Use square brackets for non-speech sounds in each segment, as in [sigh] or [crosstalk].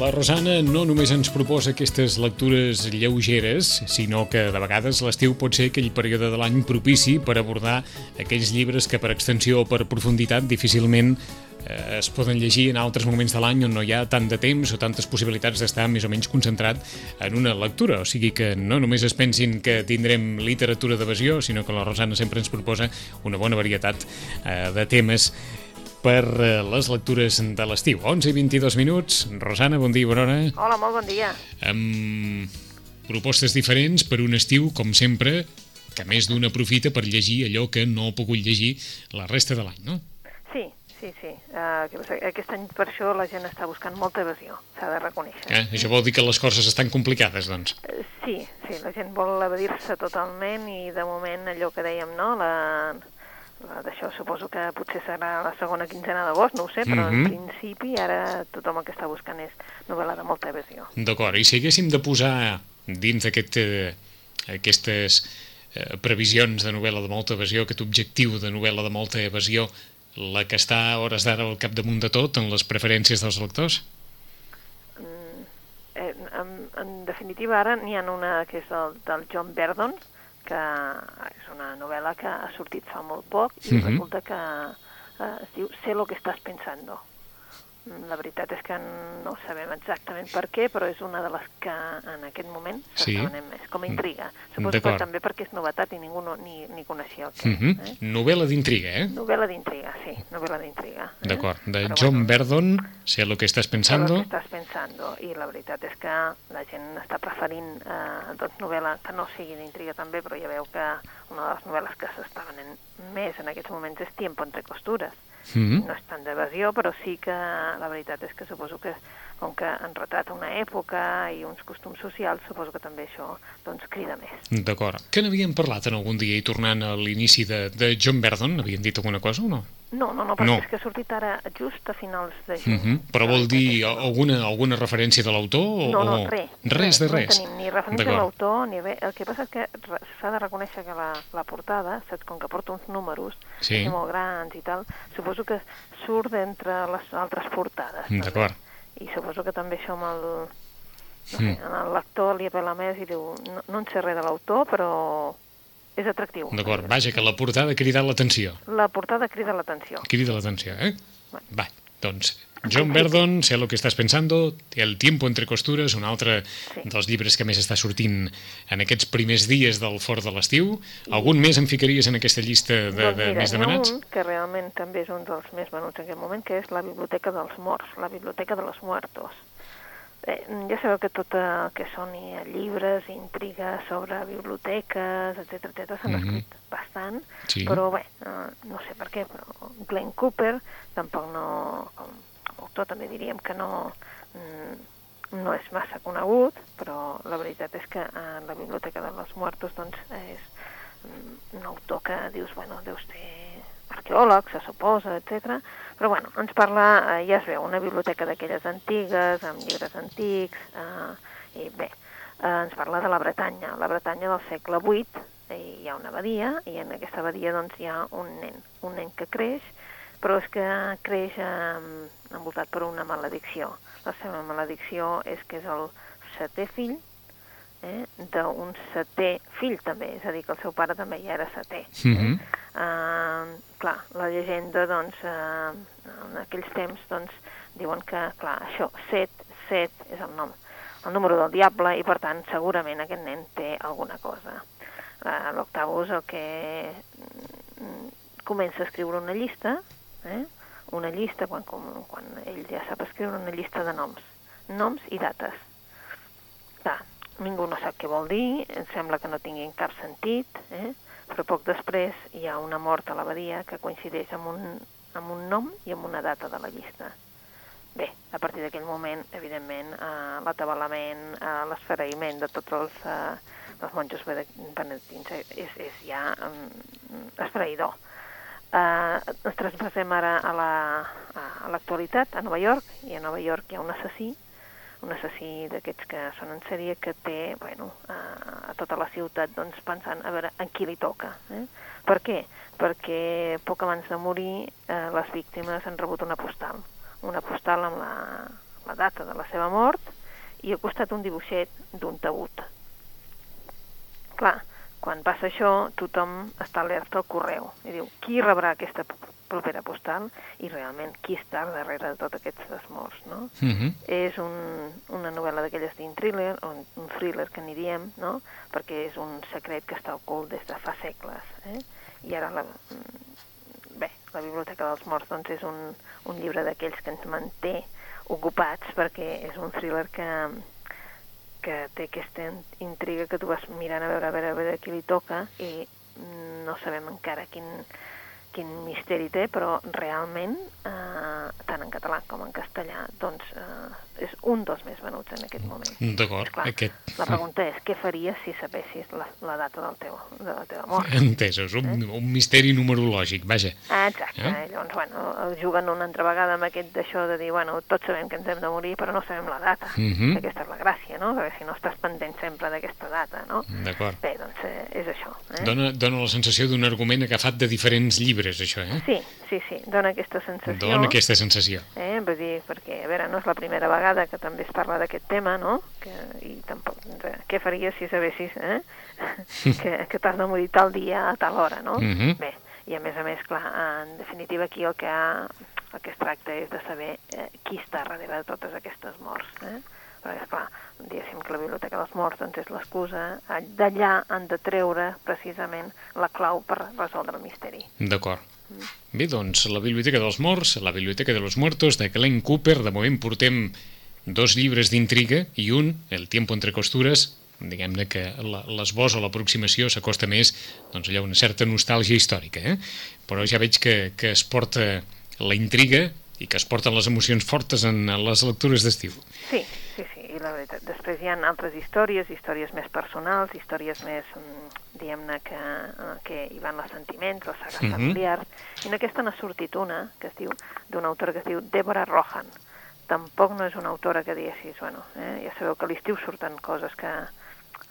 La Rosana no només ens proposa aquestes lectures lleugeres, sinó que de vegades l'estiu pot ser aquell període de l'any propici per abordar aquells llibres que per extensió o per profunditat difícilment eh, es poden llegir en altres moments de l'any on no hi ha tant de temps o tantes possibilitats d'estar més o menys concentrat en una lectura. O sigui que no només es pensin que tindrem literatura d'evasió, sinó que la Rosana sempre ens proposa una bona varietat eh, de temes per eh, les lectures de l'estiu. 11 i 22 minuts. Rosana, bon dia, bona hora. Hola, molt bon dia. Amb propostes diferents per un estiu, com sempre, que més d'un aprofita per llegir allò que no ha pogut llegir la resta de l'any, no? Sí, sí, sí. Uh, aquest any per això la gent està buscant molta evasió, s'ha de reconèixer. Eh? Això vol dir que les coses estan complicades, doncs. Uh, sí, sí, la gent vol evadir-se totalment i de moment allò que dèiem, no?, la d'això suposo que potser serà la segona quinzena d'agost, no ho sé, però mm -hmm. en principi ara tothom el que està buscant és novel·la de molta evasió. D'acord, i si haguéssim de posar dins d'aquest, eh, aquestes eh, previsions de novel·la de molta evasió, aquest objectiu de novel·la de molta evasió, la que està a hores d'ara al capdamunt de tot en les preferències dels lectors? Mm, eh, en, en definitiva, ara n'hi ha una que és el, del John Verdon, que és una novel·la que ha sortit fa molt poc i mm -hmm. resulta que eh, es diu Sé lo que estàs pensando. La veritat és que no sabem exactament per què, però és una de les que en aquest moment sí. més, com a intriga. Suposo que també perquè és novetat i ningú no, ni, ni coneixia el que mm -hmm. eh? Novel·la d'intriga, eh? Novel·la d'intriga, sí, novel·la d'intriga. Eh? D'acord, de però John bueno, Verdon, sé lo que estàs pensando. Sé lo que estàs pensando, i la veritat és que la gent està preferint eh, doncs, novel·la que no sigui d'intriga també, però ja veu que una de les novel·les que s'està venent més en aquests moments és Tiempo entre costures Mm -hmm. No és tant d'evasió, però sí que la veritat és que suposo que com que han retrata una època i uns costums socials, suposo que també això doncs, crida més. D'acord. Que n'havíem parlat en algun dia i tornant a l'inici de, de John Verdon, havien dit alguna cosa o no? No, no, no, perquè no. és que ha sortit ara just a finals de juny. Mm -hmm. Però vol dir alguna, alguna referència de l'autor? No, no, res. Res de res? No tenim ni referència de l'autor, ni res. El que passa és que s'ha de reconèixer que la, la portada, saps, com que porta uns números sí. molt grans i tal, suposo que surt d'entre les altres portades. D'acord i suposo que també això amb el, no sé, mm. el lector li apela més i diu no, no en sé res de l'autor, però és atractiu. D'acord, vaja, que la portada ha cridat l'atenció. La portada crida l'atenció. Crida l'atenció, eh? Bueno. Va, doncs John Verdon, sé lo que estàs pensando, El tiempo entre costures, un altre sí. dels llibres que més està sortint en aquests primers dies del fort de l'estiu. Algun més em ficaries en aquesta llista de, doncs de mira, més demanats? un que realment també és un dels més venuts en aquest moment, que és la Biblioteca dels Morts, la Biblioteca de los Muertos. Eh, ja sabeu que tot el que són llibres, intrigues sobre biblioteques, etc etc s'han mm -hmm. escrit bastant, sí. però bé, eh, no sé per què, però Glenn Cooper tampoc no... Com, autor també diríem que no, mm, no és massa conegut, però la veritat és que en la Biblioteca de los Muertos doncs, és mm, un autor que dius, bueno, deus ser arqueòleg, se suposa, etc. Però bueno, ens parla, eh, ja es veu, una biblioteca d'aquelles antigues, amb llibres antics, eh, i bé, eh, ens parla de la Bretanya, la Bretanya del segle VIII, hi ha una abadia, i en aquesta abadia doncs, hi ha un nen, un nen que creix, però és que creix eh, envoltat per una maledicció. La seva maledicció és que és el setè fill eh, d'un setè fill també, és a dir, que el seu pare també ja era setè. Mm -hmm. eh? Clar, la llegenda, doncs, uh, en aquells temps, doncs, diuen que, clar, això, set, set és el nom, el número del diable, i per tant, segurament aquest nen té alguna cosa. Uh, L'Octavus el que mm, comença a escriure una llista, eh? una llista, quan, quan ell ja sap escriure una llista de noms, noms i dates. Clar, ningú no sap què vol dir, em sembla que no tinguin cap sentit, eh? Però poc després hi ha una mort a l'abadia que coincideix amb un, amb un nom i amb una data de la llista. Bé, a partir d'aquell moment, evidentment, eh, l'atabalament, eh, l'esfereïment de tots els, eh, els monjos benedictins és, és ja eh, esfereïdor Uh, ens traspassem ara a la- a l'actualitat, a Nova York, i a Nova York hi ha un assassí, un assassí d'aquests que són en sèrie que té, bueno, a, a tota la ciutat doncs, pensant a veure en qui li toca. Eh? Per què? Perquè poc abans de morir eh, les víctimes han rebut una postal, una postal amb la, la data de la seva mort i al costat un dibuixet d'un taüt. Clar, quan passa això, tothom està alerta al correu i diu qui rebrà aquesta propera postal i realment qui està darrere de tots aquests morts, no? Uh -huh. és un, una novel·la d'aquelles d'un thriller, o un, thriller que n'hi diem, no? perquè és un secret que està ocult des de fa segles. Eh? I ara, la, mm, bé, la Biblioteca dels Morts doncs, és un, un llibre d'aquells que ens manté ocupats perquè és un thriller que, que té aquesta in- intriga que tu vas mirant a veure, a veure, a veure qui li toca i mm, no sabem encara quin, quin misteri té, però realment, eh, tant en català com en castellà, doncs eh, és un dels més venuts en aquest moment. D'acord, aquest... La pregunta és, què faries si sapessis la, la data del teu, de la teva mort? Entesos, un, un misteri numerològic, vaja. Exacte, Eh? eh? llavors, bueno, juguen una altra vegada amb aquest d'això de dir, bueno, tots sabem que ens hem de morir, però no sabem la data. Mhm. Aquesta és la gràcia, no? Perquè si no estàs pendent sempre d'aquesta data, no? D'acord. Bé, doncs eh, és això. Eh? Dona, dona la sensació d'un argument agafat de diferents llibres, això, eh? Sí, sí, sí, dona aquesta sensació. Dona aquesta sensació. Eh? Vull dir, perquè, a veure, no és la primera vegada que també es parla d'aquest tema, no? Que, I tampoc, què faries si sabessis eh? [laughs] que, que t'has de morir tal dia a tal hora, no? Mhm. Bé, i a més a més, clar, en definitiva aquí el que, ha, el que es tracta és de saber eh, qui està darrere de totes aquestes morts, eh? Perquè, esclar, diguéssim que la Biblioteca dels Morts doncs, és l'excusa, eh, d'allà han de treure precisament la clau per resoldre el misteri. D'acord. Bé, doncs, la Biblioteca dels Morts, la Biblioteca de los Muertos, de Glenn Cooper, de moment portem dos llibres d'intriga i un, El tiempo entre costures, diguem-ne que l'esbós o l'aproximació s'acosta més doncs, allà una certa nostàlgia històrica, eh? però ja veig que, que es porta la intriga i que es porten les emocions fortes en les lectures d'estiu. Sí, la veritat. Després hi ha altres històries, històries més personals, històries més, mm, diguem-ne, que, eh, que hi van els sentiments, les sagues Mhm. familiars, i en aquesta n'ha sortit una, que es diu, d'una autora que es diu Deborah Rohan. Tampoc no és una autora que diguessis, bueno, eh, ja sabeu que a l'estiu surten coses que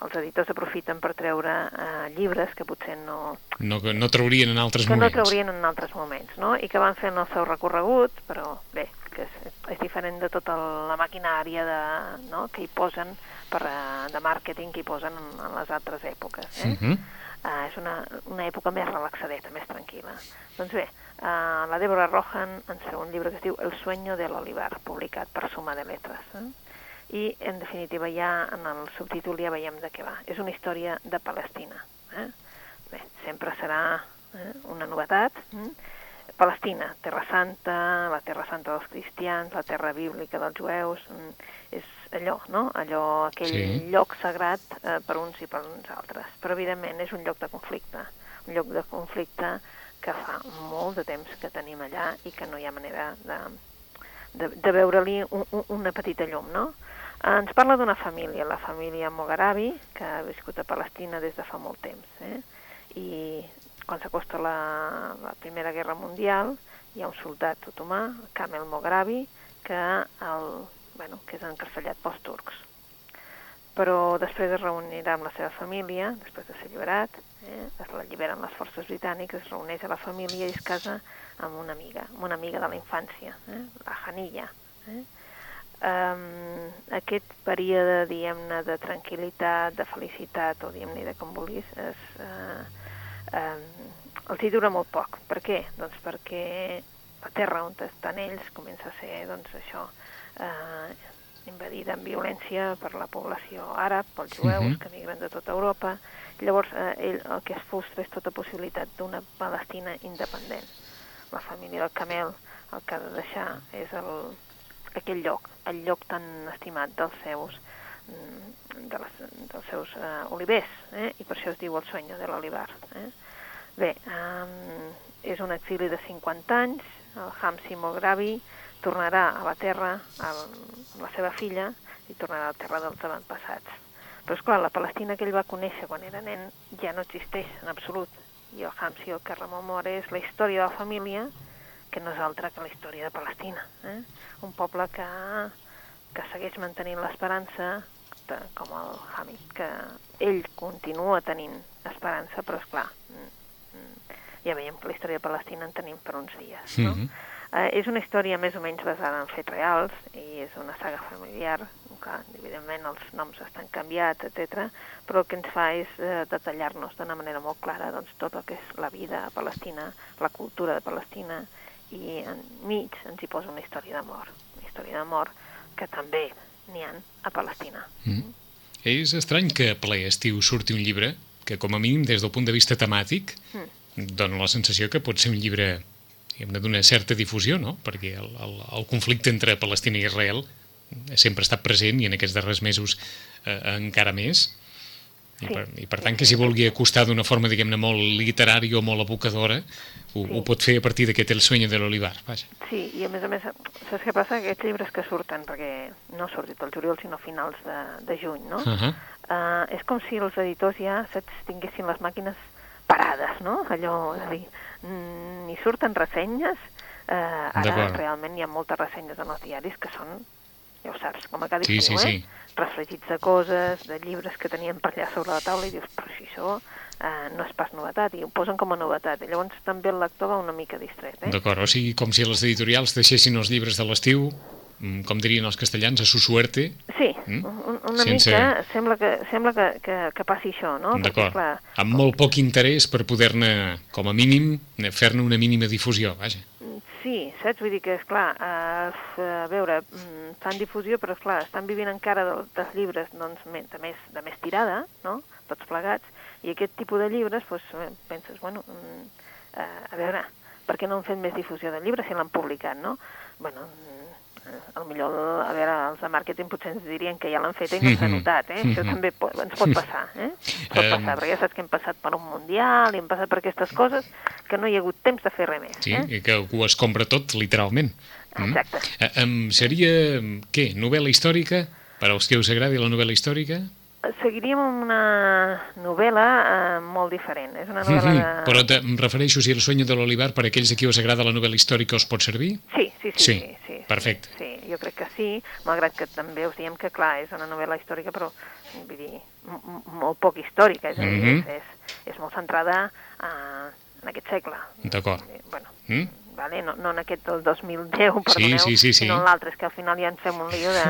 els editors aprofiten per treure eh, llibres que potser no, No, que no traurien en altres que no moments. traurien en altres moments, no? I que van fent el seu recorregut, però bé, que és, és diferent de tota la maquinària de, no? que hi posen per, eh, de màrqueting que hi posen en, en les altres èpoques. Eh? Mhm. Uh, és una, una època més relaxadeta, més tranquil·la. Doncs bé, uh, la Deborah Rohan ens fa un llibre que es diu El sueño del olivar, publicat per Suma de Letres. Eh? I, en definitiva, ja en el subtítol ja veiem de què va. És una història de Palestina. Eh? Bé, sempre serà eh, una novetat. Eh? Palestina, Terra Santa, la Terra Santa dels cristians, la terra bíblica dels jueus, mm, és allò, no? Allò, aquell Sí. lloc sagrat eh, per uns i per uns altres. Però, evidentment, és un lloc de conflicte, un lloc de conflicte que fa molt de temps que tenim allà i que no hi ha manera de, de, de veure-li un, un, una petita llum, no? Ens parla d'una família, la família Mogarabi, que ha viscut a Palestina des de fa molt temps, eh? i quan s'acosta la, la Primera Guerra Mundial hi ha un soldat otomà, Kamel Mograbi, que, el, bueno, que és encarcellat pels turcs. Però després es reunirà amb la seva família, després de ser alliberat, eh, es l'alliberen les forces britàniques, es reuneix a la família i es casa amb una amiga, amb una amiga de la infància, eh, la Hanilla. Eh? Um, aquest període, diguem-ne, de tranquil·litat, de felicitat, o diguem-ne de com vulguis, és, uh, um, els hi dura molt poc. Per què? Doncs perquè la terra on estan ells comença a ser, doncs, això, uh, invadida amb violència per la població àrab, pels jueus, Mhm. que migren de tota Europa. Llavors, eh, ell el que es frustra és tota possibilitat d'una Palestina independent. La família del Camel el que ha de deixar és el, aquell lloc, el lloc tan estimat dels seus mm, de les, dels seus eh, olivers, eh? i per això es diu el sueño de l'olivar. Eh? Bé, um, és un exili de 50 anys, el Hamsi Mograbi tornarà a la terra amb la seva filla i tornarà a la terra dels avantpassats. Però, és clar la Palestina que ell va conèixer quan era nen ja no existeix en absolut. i el Hamsi el que rememora és la història de la família, que no és altra que la història de Palestina. Eh? Un poble que, que segueix mantenint l'esperança, com el Hamid, que ell continua tenint esperança, però és clar, mm, ja veiem que la història de Palestina en tenim per uns dies. No? Mm -hmm. eh, és una història més o menys basada en fets reals i és una saga familiar, que evidentment els noms estan canviats, etc. però el que ens fa és eh, detallar-nos d'una manera molt clara doncs, tot el que és la vida a Palestina, la cultura de Palestina, i enmig ens hi posa una història d'amor, una història d'amor que també n'hi ha a Palestina. Mm. És estrany que a ple estiu surti un llibre que, com a mínim, des del punt de vista temàtic, mm. Dona la sensació que pot ser un llibre d'una certa difusió, no? Perquè el, el, el conflicte entre Palestina i Israel sempre ha estat present i en aquests darrers mesos eh, encara més. I, per, I per tant que si vulgui acostar d'una forma, diguem-ne, molt literària o molt evocadora, ho, sí. ho pot fer a partir d'aquest El sueño de l'olivar, vaja. Sí, i a més a més, saps què passa? Aquests llibres que surten, perquè no ha sortit el juliol, sinó a finals de, de juny, no? Uh -huh. uh, és com si els editors ja saps, tinguessin les màquines parades, no? Allò, és a dir, mm, ni surten ressenyes, uh, ara realment hi ha moltes ressenyes en els diaris que són ja ho saps, com a cada sí, estiu, sí, eh? Sí. Refregits de coses, de llibres que tenien per allà sobre la taula i dius, però si això eh, no és pas novetat, i ho posen com a novetat. I llavors també el lector va una mica distret. Eh? D'acord, o sigui, com si les editorials deixessin els llibres de l'estiu mm, com dirien els castellans, a su suerte. Sí, mm? una Sense... mica sembla, que, sembla que, que, que passi això, no? D'acord, amb molt poc interès per poder-ne, com a mínim, fer-ne una mínima difusió, vaja. Sí, saps? Vull dir que, és clar, eh, a veure, mm, fan difusió, però, és clar, estan vivint encara del, dels llibres doncs, de, més, de més tirada, no?, tots plegats, i aquest tipus de llibres, doncs, penses, bueno, mm, eh, a veure, per què no han fet més difusió del llibre si l'han publicat, no? Bueno, el millor, a veure, els de màrqueting potser ens dirien que ja l'han fet i no s'ha mhm. notat, eh? Això mhm. també pot, ens pot passar, eh? Pot passar, perquè ja saps que hem passat per un mundial i hem passat per aquestes coses que no hi ha hagut temps de fer res més. Sí, eh? i que algú es compra tot, literalment. Mm? Exacte. Mm? Seria, què, novel·la històrica? Per als que us agradi la novel·la històrica? seguiríem amb una novel·la eh, molt diferent. És una novel·la de... Però te, em refereixo, si el sueño de l'Olivar, per aquells a qui us agrada la novel·la històrica, us pot servir? Sí, sí, sí. Sí, sí, sí perfecte. Sí, jo crec que sí, malgrat que també us diem que, clar, és una novel·la històrica, però, vull dir, molt poc històrica, és, mm -hmm. és, és, és molt centrada eh, en aquest segle. D'acord. Bueno, mm? vale? no, no en aquest del 2010, perdoneu, sí, sí, sí, sí. sinó en l'altre, és que al final ja ens fem un lío de,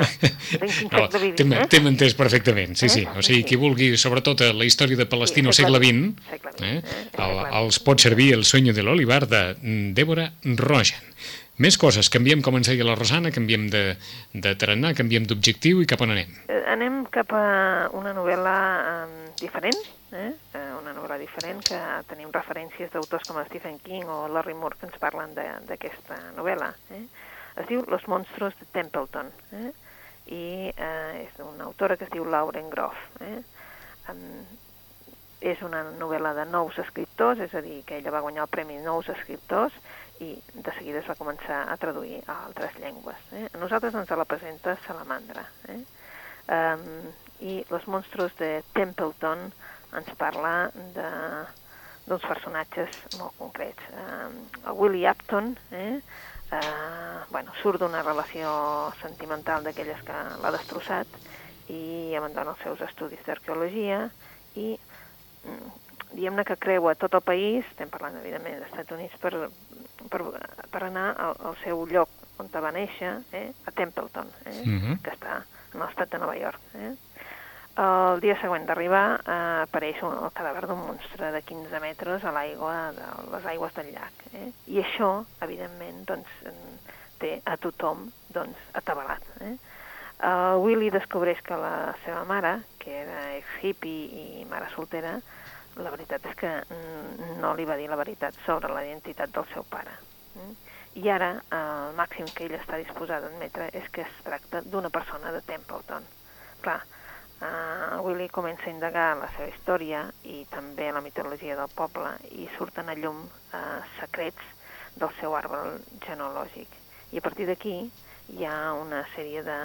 de quin no, segle vivim. Eh? T'hem entès perfectament, sí, eh? sí. O sigui, qui vulgui, sobretot, la història de Palestina sí, segle XX, segle XX eh? eh? El, els pot servir el sueño de l'Olivar de Débora Rojan. Més coses, canviem, com ens deia la Rosana, canviem de, de tarannà, canviem d'objectiu i cap on anem? Eh, anem cap a una novel·la eh, diferent, eh? una novel·la diferent que tenim referències d'autors com Stephen King o Larry Moore que ens parlen d'aquesta novel·la. Eh? Es diu Los monstruos de Templeton eh? i eh, és d'una autora que es diu Lauren Groff. Eh? Um, és una novel·la de nous escriptors, és a dir, que ella va guanyar el Premi Nous Escriptors, i de seguida es va començar a traduir a altres llengües. Eh? A nosaltres ens la presenta Salamandra. Eh? Um, I Los monstruos de Templeton ens parla d'uns personatges molt concrets. Um, el Willie Upton eh? uh, bueno, surt d'una relació sentimental d'aquelles que l'ha destrossat i abandona els seus estudis d'arqueologia i mm, diguem-ne que creua tot el país, estem parlant evidentment dels Estats Units, per, per, per anar al, al seu lloc on va néixer, eh, a Templeton, eh, uh mhm. -huh. que està en l'estat de Nova York. Eh. El dia següent d'arribar eh, apareix un, el cadàver d'un monstre de 15 metres a l'aigua, de les aigües del llac. Eh? I això, evidentment, doncs, té a tothom doncs, atabalat. Eh? El Willy descobreix que la seva mare, que era ex-hippie i mare soltera, la veritat és que mm, no li va dir la veritat sobre la identitat del seu pare. Mm? I ara el màxim que ell està disposat a admetre és que es tracta d'una persona de Templeton. Clar, uh, Willy comença a indagar la seva història i també la mitologia del poble i surten a llum uh, secrets del seu arbre genealògic. I a partir d'aquí hi ha una sèrie de,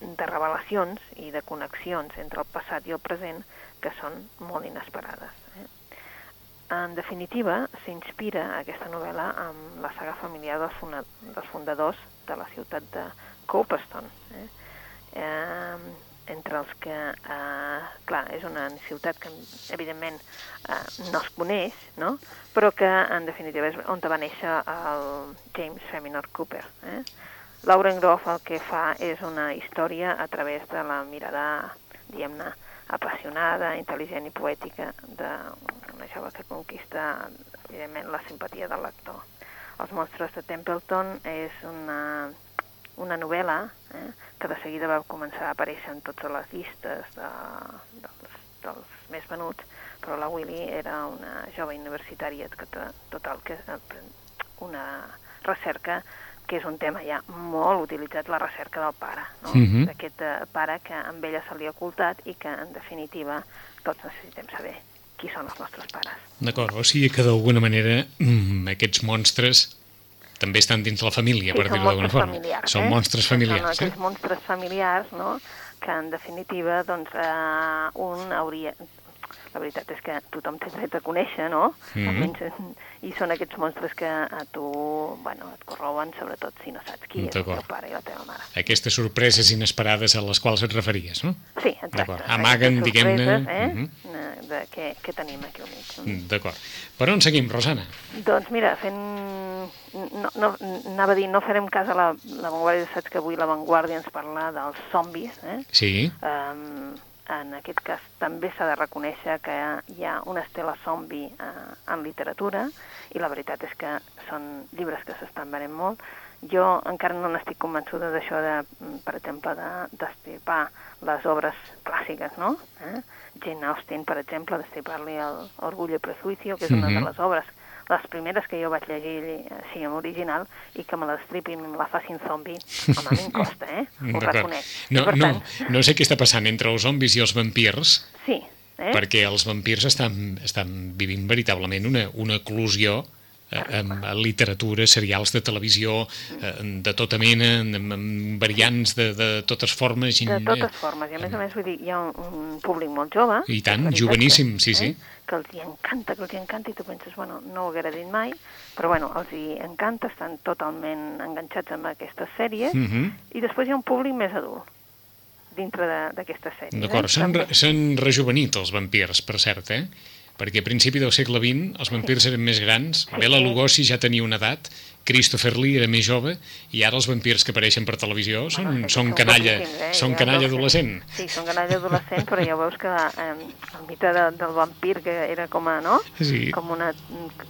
de revelacions i de connexions entre el passat i el present que són molt inesperades. Eh? en definitiva, s'inspira aquesta novel·la amb la saga familiar dels, funda dels fundadors de la ciutat de Copeston. Eh? Eh, entre els que, eh, clar, és una ciutat que evidentment eh, no es coneix, no? però que en definitiva és on va néixer el James Feminor Cooper. Eh? Lauren Groff el que fa és una història a través de la mirada, diguem-ne, apassionada, intel·ligent i poètica d'una jove que conquista, evidentment, la simpatia del lector. Els monstres de Templeton és una, una novel·la eh, que de seguida va començar a aparèixer en totes les llistes de, dels, dels més venuts, però la Willy era una jove universitària que total que una recerca que és un tema ja molt utilitzat, la recerca del pare, no? Uh Mhm. -huh. d'aquest uh, pare que amb ella se li ha ocultat i que, en definitiva, tots necessitem saber qui són els nostres pares. D'acord, o sigui que d'alguna manera mm, aquests monstres també estan dins la família, sí, per dir-ho d'alguna forma. familiars. Són eh? monstres Són familiars, eh? monstres familiars, no?, que, en definitiva, doncs, eh, un hauria... La veritat és que tothom té dret a conèixer, no? Almenys, eh, I són aquests monstres que a tu, bueno, et corrouen, sobretot si no saps qui és el teu pare i la teva mare. Aquestes sorpreses inesperades a les quals et referies, no? Sí, exacte. Amaguen, diguem-ne, Eh? mhm. eh, de què, què tenim aquí al mig. Mm, D'acord. Per on seguim, Rosana? Doncs mira, fent... No, no, anava a dir, no farem cas a la, la Vanguardia, saps que avui la Vanguardia ens parla dels zombis, eh? Sí, Um, en aquest cas també s'ha de reconèixer que hi ha una estela zombi uh, en literatura i la veritat és que són llibres que s'estan venent molt. Jo encara no n'estic convençuda d'això de, mm, per exemple, de- d'estipar les obres clàssiques, no? Eh? Jane Austen, per exemple, d'estipar-li el Orgullo i Prejuicio, que és una Mhm. de les obres les primeres que jo vaig llegir així en original i que me l'estripin i me la facin zombi, home, a mi em costa, eh? [laughs] Ho reconec. No, per no, tant, no sé què està passant entre els zombis i els vampirs, Sí, eh? perquè els vampirs estan, estan vivint veritablement una, una eclosió eh, amb literatura, serials de televisió, eh, de tota mena, amb, variants de, de totes formes. De totes formes, i a més a més vull dir, hi ha un, públic molt jove. I tant, joveníssim, sí, sí. Que els hi encanta, que els hi encanta, i tu penses, bueno, no ho haguera dit mai, però bueno, els hi encanta, estan totalment enganxats amb aquestes sèries, Mhm. i després hi ha un públic més adult dintre de- d'aquestes sèries. D'acord, eh? s'han També. re- s'han rejuvenit els vampirs, per cert, eh? Perquè a principi del segle XX els vampirs eren més grans, Sí, Bela. Lugosi ja tenia una edat, Christopher Lee era més jove, i ara els vampirs que apareixen per televisió són, Bueno, sí, són canalla, eh? són Ja canalla veus que- adolescent. Sí, són canalla adolescent, però ja veus que eh, el mite de, del vampir, que era com a, no? Sí. Com una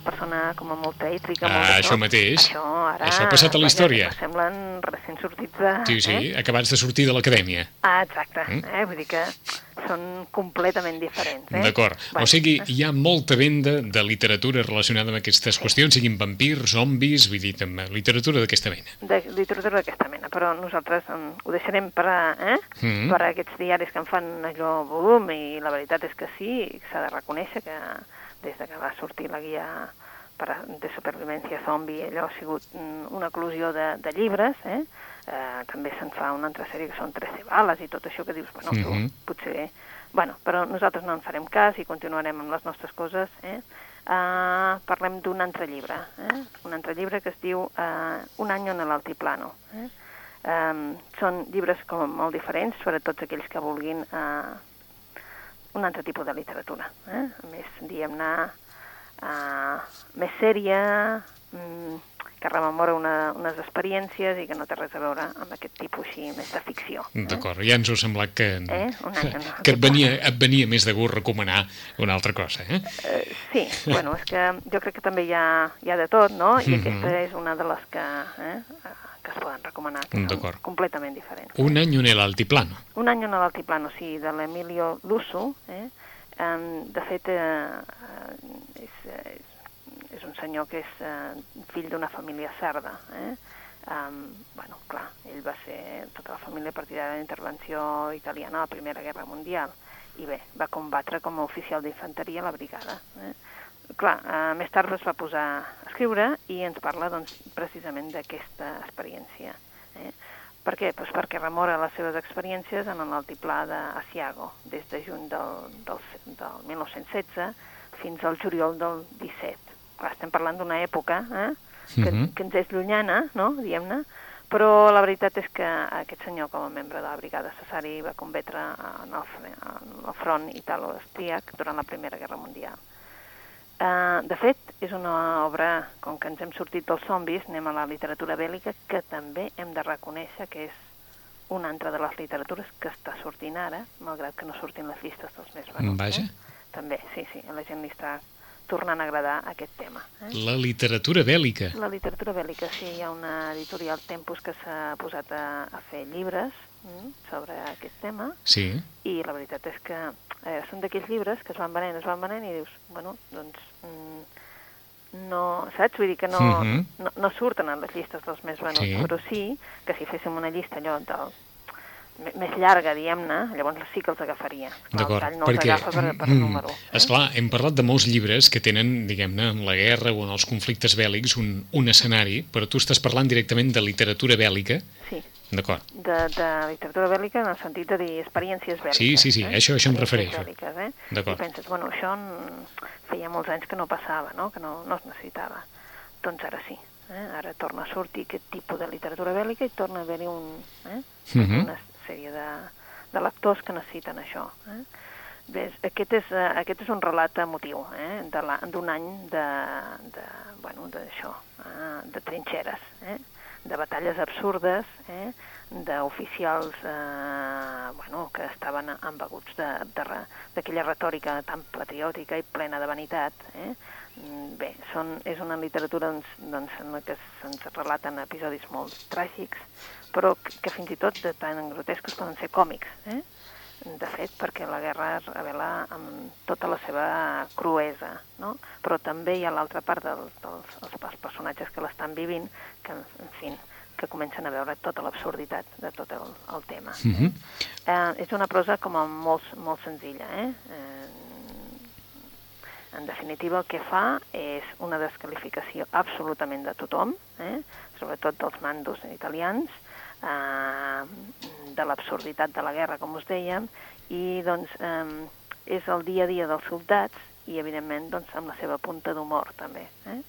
persona com a molt tètrica. Ah, molt d'això. això mateix. Això ara... Això ha passat a la història. Semblen recent sortits de... Sí, sí, Eh? acabats de sortir de l'acadèmia. Ah, exacte. Mm. Eh? Vull dir que són completament diferents. Eh? D'acord. O sigui, hi ha molta venda de literatura relacionada amb aquestes qüestions, siguin vampirs, zombis, vull dir, també literatura d'aquesta mena. de literatura d'aquesta mena, però nosaltres um, ho deixarem per, a, eh? Mhm. per a aquests diaris que en fan allò volum i la veritat és que sí, s'ha de reconèixer que des de que va sortir la guia per de supervivència zombi, allò ha sigut mm, una eclosió de, de llibres, eh? Eh, també se'n fa una altra sèrie que són 13 bales i tot això que dius, bueno, tu, Mhm. potser... Bueno, però nosaltres no en farem cas i continuarem amb les nostres coses, eh? Uh, parlem d'un altre llibre, eh? un altre llibre que es diu uh, Un any en l'altiplano. Eh? Um, són llibres com molt diferents per a tots aquells que vulguin uh, un altre tipus de literatura. Eh? A més, diguem-ne, més sèria, mm, que rememora una, unes experiències i que no té res a veure amb aquest tipus així més de ficció. Eh? D'acord, ja ens ho semblat que, Eh? No. que et, venia, et venia més de gust recomanar una altra cosa, eh? Eh, sí, bueno, és que jo crec que també hi ha, hi ha de tot, no? I Mhm. aquesta és una de les que, eh, que es poden recomanar, que són completament diferents. Un any en l'altiplano. Un any en l'altiplano, sí, de l'Emilio Lusso. Eh? Um, de fet, eh, és, és, un senyor que és eh, fill d'una família sarda. Eh? Um, bueno, clar, ell va ser tota la família partidària de la intervenció italiana a la Primera Guerra Mundial i bé, va combatre com a oficial d'infanteria a la brigada. Eh? Clar, eh, més tard es va posar a escriure i ens parla doncs, precisament d'aquesta experiència. Eh? Per què? Pues perquè remora les seves experiències en l'altiplà d'Asiago, des de juny del, del, del 1916, fins al juliol del 17. Clar, estem parlant d'una època eh, que, Mhm. que ens és llunyana, no?, diguem-ne, però la veritat és que aquest senyor, com a membre de la brigada Cesari, va combatre en el, en el front italo-austríac durant la Primera Guerra Mundial. Uh, de fet, és una obra, com que ens hem sortit dels zombis, anem a la literatura bèl·lica, que també hem de reconèixer que és una altra de les literatures que està sortint ara, malgrat que no surtin les llistes dels més venuts. Vaja. Eh? També, sí, sí, a la gent li està tornant a agradar aquest tema. Eh? La literatura bèl·lica. La literatura bèl·lica, sí, hi ha una editorial Tempus que s'ha posat a, a fer llibres mm, sobre aquest tema Sí. i la veritat és que eh, són d'aquells llibres que es van venent, es van venent i dius, bueno, doncs mm, no, saps? Vull dir que no, Mhm. no, no surten en les llistes dels més venuts, Sí. però sí que si féssim una llista allò del, més llarga, diguem-ne, llavors sí que els agafaria. El D'acord, tall no perquè... per, per mm, número. Eh? Esclar, hem parlat de molts llibres que tenen, diguem-ne, en la guerra o en els conflictes bèl·lics un, un escenari, però tu estàs parlant directament de literatura bèl·lica, Sí, d'acord? de, de literatura bèl·lica en el sentit de dir experiències bèl·liques. Sí, sí, sí, eh? això- això em refereixo. Bèl·liques, eh? D'acord. I penses, bueno, això feia molts anys que no passava, no? que no, no es necessitava. Doncs ara sí, eh? ara torna a sortir aquest tipus de literatura bèl·lica i torna a haver-hi un, eh? Mhm. una sèrie de, de lectors que necessiten això. Eh? Bé, aquest és, eh, aquest és un relat emotiu eh? d'un any de, de, bueno, d'això, eh? de trinxeres, eh? de batalles absurdes, eh? d'oficials eh, bueno, que estaven embeguts d'aquella retòrica tan patriòtica i plena de vanitat. Eh? Mm, Bé, són, és una literatura doncs, doncs, en que se'ns relaten episodis molt tràgics, però que, fins i tot de tan grotescos poden ser còmics. Eh? de fet, perquè la guerra es revela amb tota la seva cruesa, no? Però també hi ha l'altra part dels, dels els, els personatges que l'estan vivint, que, en fi, que comencen a veure tota l'absurditat de tot el, el tema. Mhm. eh, és una prosa com a molt, molt senzilla, eh? eh? En definitiva, el que fa és una descalificació absolutament de tothom, eh? sobretot dels mandos italians, eh, de l'absurditat de la guerra, com us dèiem, i doncs eh, és el dia a dia dels soldats i, evidentment, doncs, amb la seva punta d'humor, també. Eh?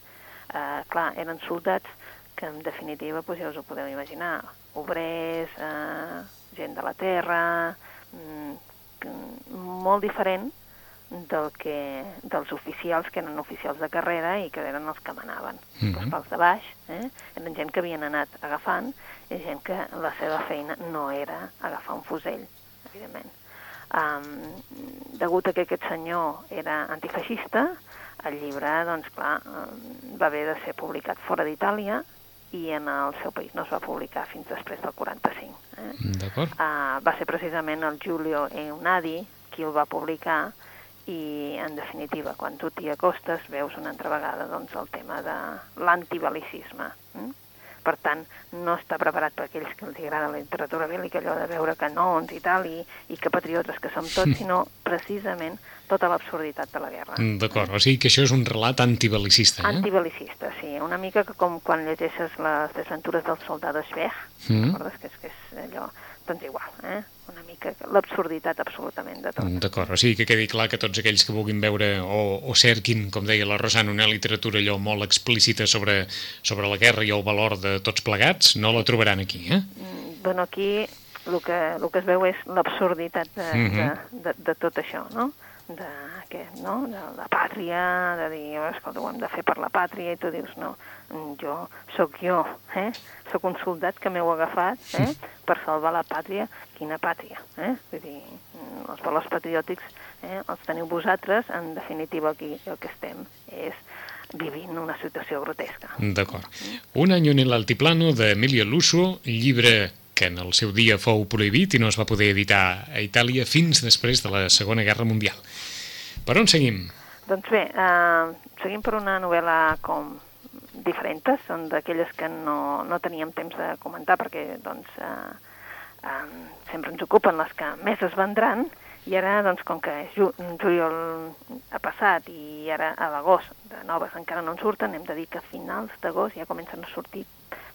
Eh, clar, eren soldats que, en definitiva, doncs, ja us ho podeu imaginar, obrers, eh, gent de la terra, mm, molt diferent del que, dels oficials que eren oficials de carrera i que eren els que manaven. Mhm. Doncs pels de baix, eh? eren gent que havien anat agafant i gent que la seva feina no era agafar un fusell, evidentment. Um, degut a que aquest senyor era antifeixista, el llibre, doncs clar, um, va haver de ser publicat fora d'Itàlia i en el seu país no es va publicar fins després del 45. Eh? D'acord. Uh, va ser precisament el Giulio Eunadi qui el va publicar i, en definitiva, quan tu t'hi acostes veus una altra vegada doncs, el tema de l'antibalicisme. Mm? Per tant, no està preparat per aquells que els agrada la literatura bèl·lica, allò de veure canons i tal, i, i que patriotes que som tots, sinó precisament tota l'absurditat de la guerra. Mm, D'acord, o sigui que això és un relat antibelicista, eh? Antibelicista, sí. Una mica que com quan llegeixes les desventures del soldat Schweg, Mm. recordes que és, que és allò... Doncs igual, eh? Mica l'absurditat absolutament de tot. Mm, D'acord, o sigui que quedi clar que tots aquells que vulguin veure o, o cerquin, com deia la Rosana, una literatura allò molt explícita sobre, sobre la guerra i el valor de tots plegats, no la trobaran aquí, eh? Mm, Bueno, aquí el que, el que es veu és l'absurditat de, Mhm. de, de, de tot això, no? De, que, no? de la pàtria, de dir, "Oh, escolta, ho hem de fer per la pàtria, i tu dius, no, mm, jo sóc jo, eh? Sóc un soldat que m'heu agafat, eh? Per salvar la pàtria. Quina pàtria, eh? Vull dir, mm, els valors patriòtics eh? els teniu vosaltres, en definitiva aquí el que estem és vivint una situació grotesca. D'acord. Un any en l'altiplano d'Emilio Lusso, llibre que en el seu dia fou prohibit i no es va poder editar a Itàlia fins després de la Segona Guerra Mundial. Per on seguim? Doncs bé, eh, seguim per una novel·la com diferents, són d'aquelles que no, no teníem temps de comentar perquè doncs, eh, eh, sempre ens ocupen les que més es vendran i ara, doncs, com que ju juliol ha passat i ara a l'agost de noves encara no en surten, hem de dir que a finals d'agost ja comencen a sortir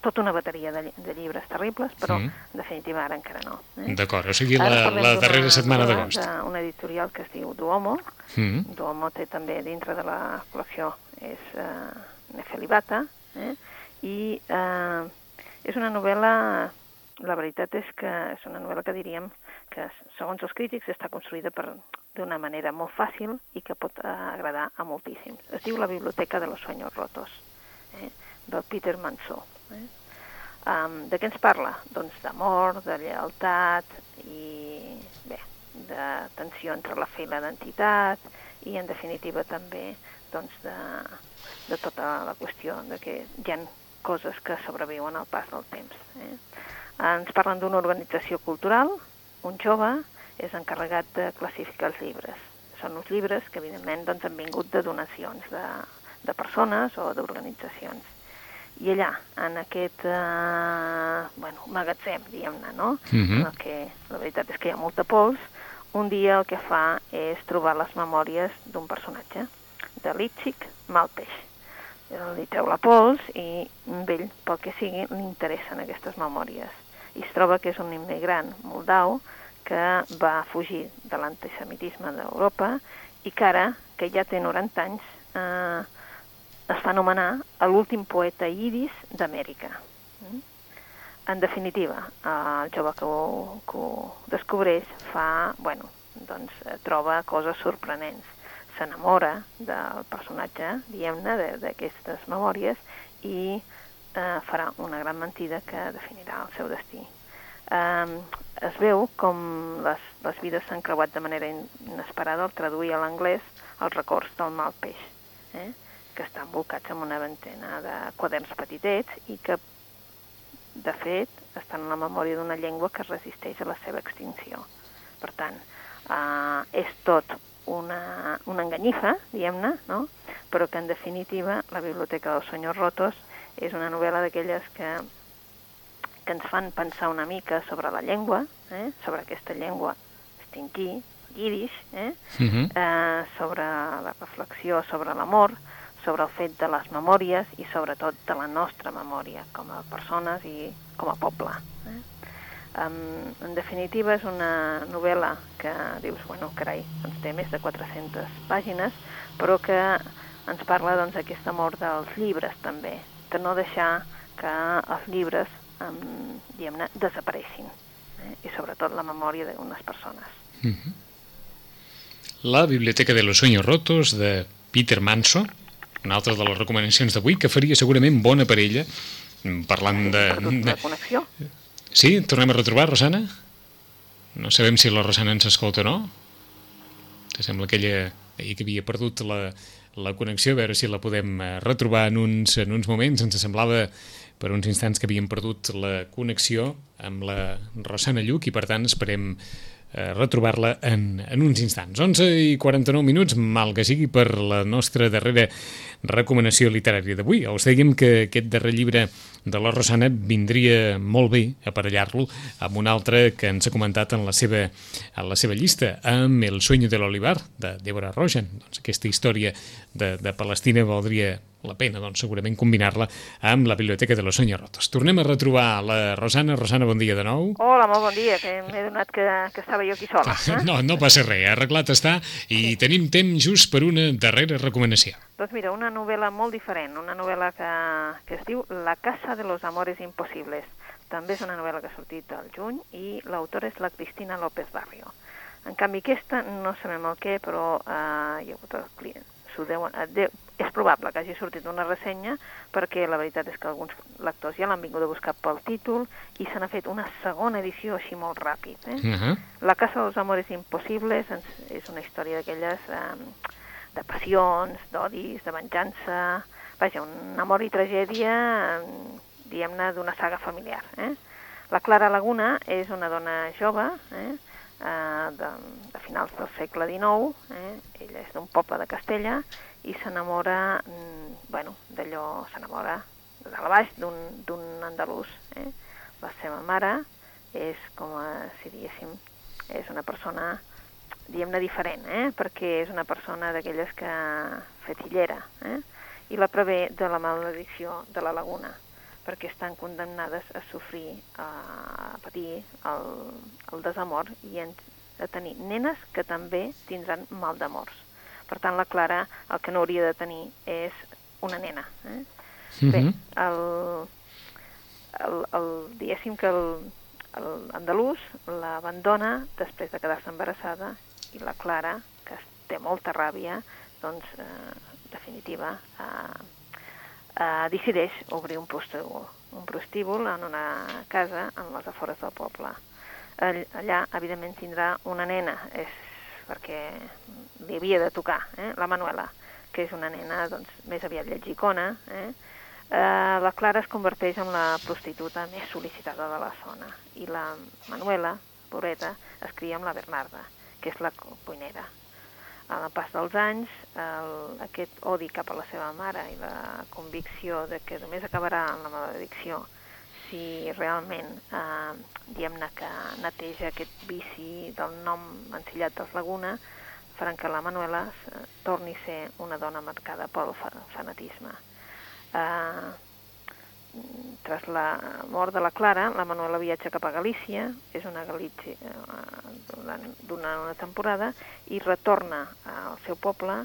tota una bateria de, de llibres terribles, però sí. en definitiva ara encara no. Eh? D'acord, o sigui, la, la darrera setmana d'agost. Una editorial que es diu Duomo. Mm. Duomo té també dintre de la col·lecció és uh, Nefelibata, eh? i uh, és una novel·la, la veritat és que és una novel·la que diríem que, segons els crítics, està construïda per d'una manera molt fàcil i que pot uh, agradar a moltíssims. Es diu La Biblioteca de los Sueños Rotos, eh? del Peter Mansó. Eh? Um, de què ens parla? Doncs d'amor, de lleialtat i, bé, de tensió entre la fe i l'identitat i, en definitiva, també doncs, de, de tota la qüestió de que hi ha coses que sobreviuen al pas del temps. Eh? Ens parlen d'una organització cultural, un jove és encarregat de classificar els llibres. Són uns llibres que, evidentment, doncs, han vingut de donacions de, de persones o d'organitzacions i allà, en aquest eh, bueno, magatzem, diguem-ne, no? Uh mhm. -huh. el que la veritat és que hi ha molta pols, un dia el que fa és trobar les memòries d'un personatge, de Litzik Malpeix. Li treu la pols i a ell, pel que sigui, li interessen aquestes memòries. I es troba que és un immigrant moldau que va fugir de l'antisemitisme d'Europa i que ara, que ja té 90 anys, eh, es fa anomenar l'últim poeta iris d'Amèrica. Mm? En definitiva, el jove que ho, que ho descobreix fa, bueno, doncs troba coses sorprenents. S'enamora del personatge, diguem-ne, d'aquestes memòries i eh, farà una gran mentida que definirà el seu destí. Eh, es veu com les, les vides s'han creuat de manera inesperada al traduir a l'anglès els records del mal peix. Eh? que estan volcats en una ventena de quaderns petitets i que, de fet, estan en la memòria d'una llengua que resisteix a la seva extinció. Per tant, eh, és tot una, una enganyifa, diguem-ne, no? però que, en definitiva, la Biblioteca dels Senyors Rotos és una novel·la d'aquelles que, que ens fan pensar una mica sobre la llengua, eh? sobre aquesta llengua extingir, yiddish, eh? Uh mhm. -huh. eh, sobre la reflexió sobre l'amor, sobre el fet de les memòries i sobretot de la nostra memòria com a persones i com a poble. Eh? Um, en definitiva, és una novel·la que dius, bueno, carai, doncs té més de 400 pàgines, però que ens parla doncs, aquest amor dels llibres també, de no deixar que els llibres um, diguem-ne, desapareixin, eh? i sobretot la memòria d'unes persones. Mm -hmm. La Biblioteca de los Sueños Rotos de Peter Manso, una altra de les recomanacions d'avui que faria segurament bona per ella, parlant de... de connexió. Sí? Tornem a retrobar, Rosana? No sabem si la Rosana ens escolta o no. Que sembla que ella ahir que havia perdut la, la connexió, a veure si la podem eh, retrobar en uns, en uns moments. Ens semblava per uns instants que havíem perdut la connexió amb la Rosana Lluc i per tant esperem eh, retrobar-la en, en uns instants. 11 i 49 minuts, mal que sigui, per la nostra darrera recomanació literària d'avui. Us dèiem que aquest darrer llibre de la Rosana vindria molt bé aparellar-lo amb un altre que ens ha comentat en la seva, en la seva llista, amb El sueño de l'olivar, de Deborah Rojan. Doncs aquesta història de, de Palestina valdria la pena, doncs, segurament combinar-la amb la Biblioteca de los Sueños Rotos. Tornem a retrobar la Rosana. Rosana, bon dia de nou. Hola, molt bon dia, que m'he donat que, que estava jo aquí sola. Eh? [laughs] No, no passa res, arreglat està, i sí. tenim temps just per una darrera recomanació. Doncs mira, una novel·la molt diferent, una novel·la que, que es diu La casa de los amores imposibles. També és una novel·la que ha sortit al juny i l'autora és la Cristina López Barrio. En canvi, aquesta no sabem el què, però eh, hi ha hagut el client s'ho deuen... Eh, és probable que hagi sortit una ressenya perquè la veritat és que alguns lectors ja l'han vingut a buscar pel títol i se n'ha fet una segona edició així molt ràpid. Eh? Uh -huh. La Casa dels Amores Impossibles és una història d'aquelles eh, de passions, d'odis, de venjança... Vaja, un amor i tragèdia, diguem-ne, d'una saga familiar. Eh? La Clara Laguna és una dona jove, eh? eh, de, de finals del segle XIX, eh? ella és d'un poble de Castella i s'enamora, mm, bueno, d'allò, s'enamora de dalt baix d'un andalús. Eh? La seva mare és com a, si diguéssim, és una persona, diguem-ne, diferent, eh? perquè és una persona d'aquelles que fetillera, eh? i la prevé de la maledicció de la laguna. perquè estan condemnades a sofrir, a patir el, el desamor i a tenir nenes que també tindran mal d'amors. Per tant, la Clara el que no hauria de tenir és una nena. Eh? Mm -hmm. Bé, el, el, el, diguéssim que el, el andalús l'abandona després de quedar-se embarassada i la Clara, que té molta ràbia, doncs, eh, definitiva, eh, eh, decideix obrir un prostíbul, un prostíbul en una casa en les afores del poble. Allà, evidentment, tindrà una nena, és perquè li havia de tocar, eh? la Manuela, que és una nena doncs, més aviat llegicona, eh? Eh, la Clara es converteix en la prostituta més sol·licitada de la zona i la Manuela, pobreta, es cria amb la Bernarda, que és la cuinera. A la pas dels anys, el, aquest odi cap a la seva mare i la convicció de que només acabarà en la maledicció si realment eh, diguem-ne que neteja aquest vici del nom ensillat dels Laguna, faran que la Manuela eh, torni a ser una dona marcada pel fanatisme. Eh, tras la mort de la Clara, la Manuela viatja cap a Galícia, és una Galícia eh, d'una una temporada, i retorna al seu poble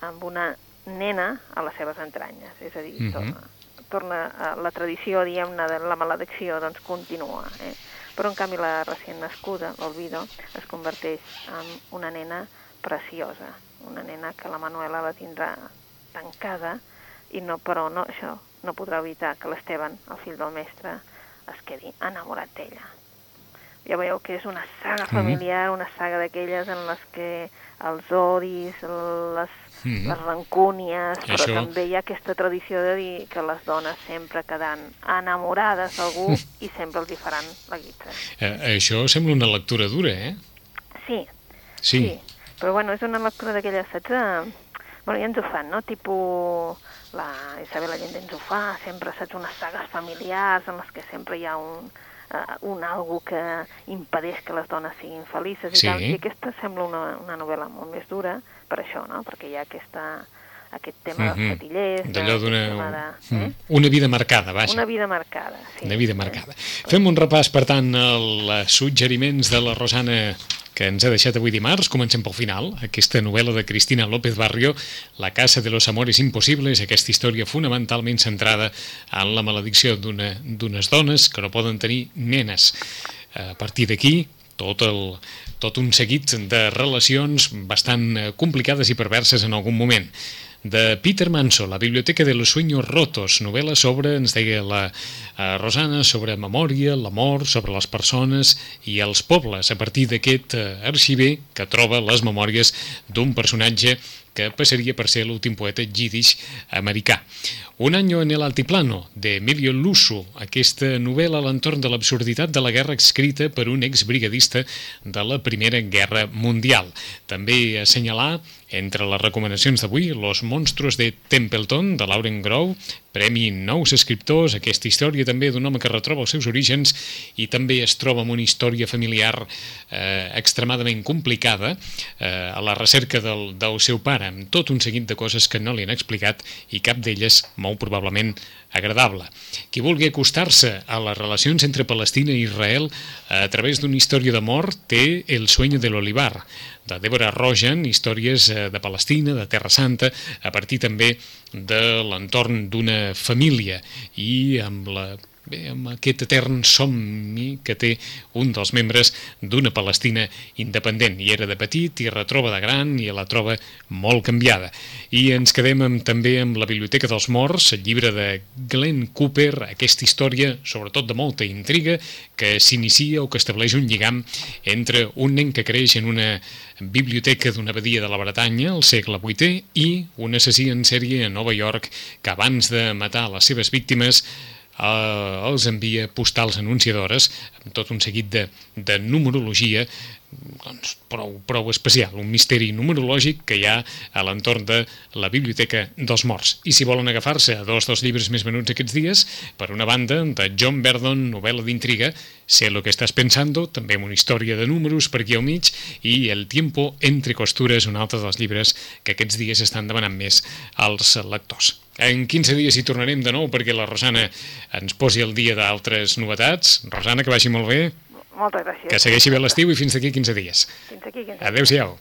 amb una nena a les seves entranyes, és a dir, mm -hmm. torna, torna a la tradició, diguem-ne, de la maledicció, doncs continua. Eh? Però, en canvi, la recient nascuda, l'Olvido, es converteix en una nena preciosa, una nena que la Manuela la tindrà tancada, i no, però no, això no podrà evitar que l'Esteban, el fill del mestre, es quedi enamorat d'ella. Ja veieu que és una saga mm-hmm. familiar, una saga d'aquelles en les que els odis, les, mm. les rancúnies, però això... també hi ha aquesta tradició de dir que les dones sempre quedaran enamorades d'algú i sempre els hi faran la guitra. Eh, això sembla una lectura dura, eh? Sí. Sí. sí. Però bueno, és una lectura d'aquelles, saps? Bueno, ja ens ho fan, no? Tipo la Isabel Allende ens ho fa, sempre saps unes sagues familiars en les que sempre hi ha un, uh, un algú que impedeix que les dones siguin felices i sí. tal. I aquesta sembla una, una novel·la molt més dura per això, no? Perquè hi ha aquesta aquest tema dels mhm. fatillers... D'allò d'una... De, eh? Una vida marcada, vaja. Una vida marcada, sí. Una vida marcada. Fem un repàs, per tant, als suggeriments de la Rosana que ens ha deixat avui dimarts. Comencem pel final. Aquesta novel·la de Cristina López Barrio, La casa de los amores impossibles, aquesta història fonamentalment centrada en la maledicció d'unes dones que no poden tenir nenes. A partir d'aquí, tot el, tot un seguit de relacions bastant complicades i perverses en algun moment de Peter Manso, La biblioteca de los sueños rotos, novel·la sobre, ens deia la eh, Rosana, sobre memòria, l'amor, sobre les persones i els pobles, a partir d'aquest eh, arxiver que troba les memòries d'un personatge que passaria per ser l'últim poeta yiddish americà. Un any en el altiplano, de Emilio Lusso, aquesta novel·la a l'entorn de l'absurditat de la guerra escrita per un exbrigadista de la Primera Guerra Mundial. També assenyalar entre les recomanacions d'avui, Los monstruos de Templeton, de Lauren Grove, Premi Nous Escriptors, aquesta història també d'un home que retroba els seus orígens i també es troba amb una història familiar eh, extremadament complicada eh, a la recerca del, del seu pare, amb tot un seguit de coses que no li han explicat i cap d'elles molt probablement agradable. Qui vulgui acostar-se a les relacions entre Palestina i Israel a través d'una història d'amor té El sueño de l'olivar, de Deborah Rogen, històries eh, de Palestina, de Terra Santa, a partir també de l'entorn d'una família. I amb la bé, amb aquest etern somni que té un dels membres d'una Palestina independent. I era de petit i retroba de gran i la troba molt canviada. I ens quedem amb, també amb la Biblioteca dels Morts, el llibre de Glenn Cooper, aquesta història, sobretot de molta intriga, que s'inicia o que estableix un lligam entre un nen que creix en una biblioteca d'una abadia de la Bretanya, al segle VIII, i un assassí en sèrie a Nova York que abans de matar les seves víctimes eh, els envia postals anunciadores amb tot un seguit de, de numerologia doncs, prou, prou especial, un misteri numerològic que hi ha a l'entorn de la Biblioteca dels Morts. I si volen agafar-se a dos dels llibres més venuts aquests dies, per una banda, de John Verdon, novel·la d'intriga, Sé lo que estàs pensando, també amb una història de números per aquí al mig, i El tiempo entre costures, un altre dels llibres que aquests dies estan demanant més als lectors. En 15 dies hi tornarem de nou perquè la Rosana ens posi el dia d'altres novetats. Rosana, que vagi molt bé. Moltes gràcies. Que segueixi bé l'estiu i fins d'aquí 15 dies. Fins aquí. Fins aquí. Adéu-siau.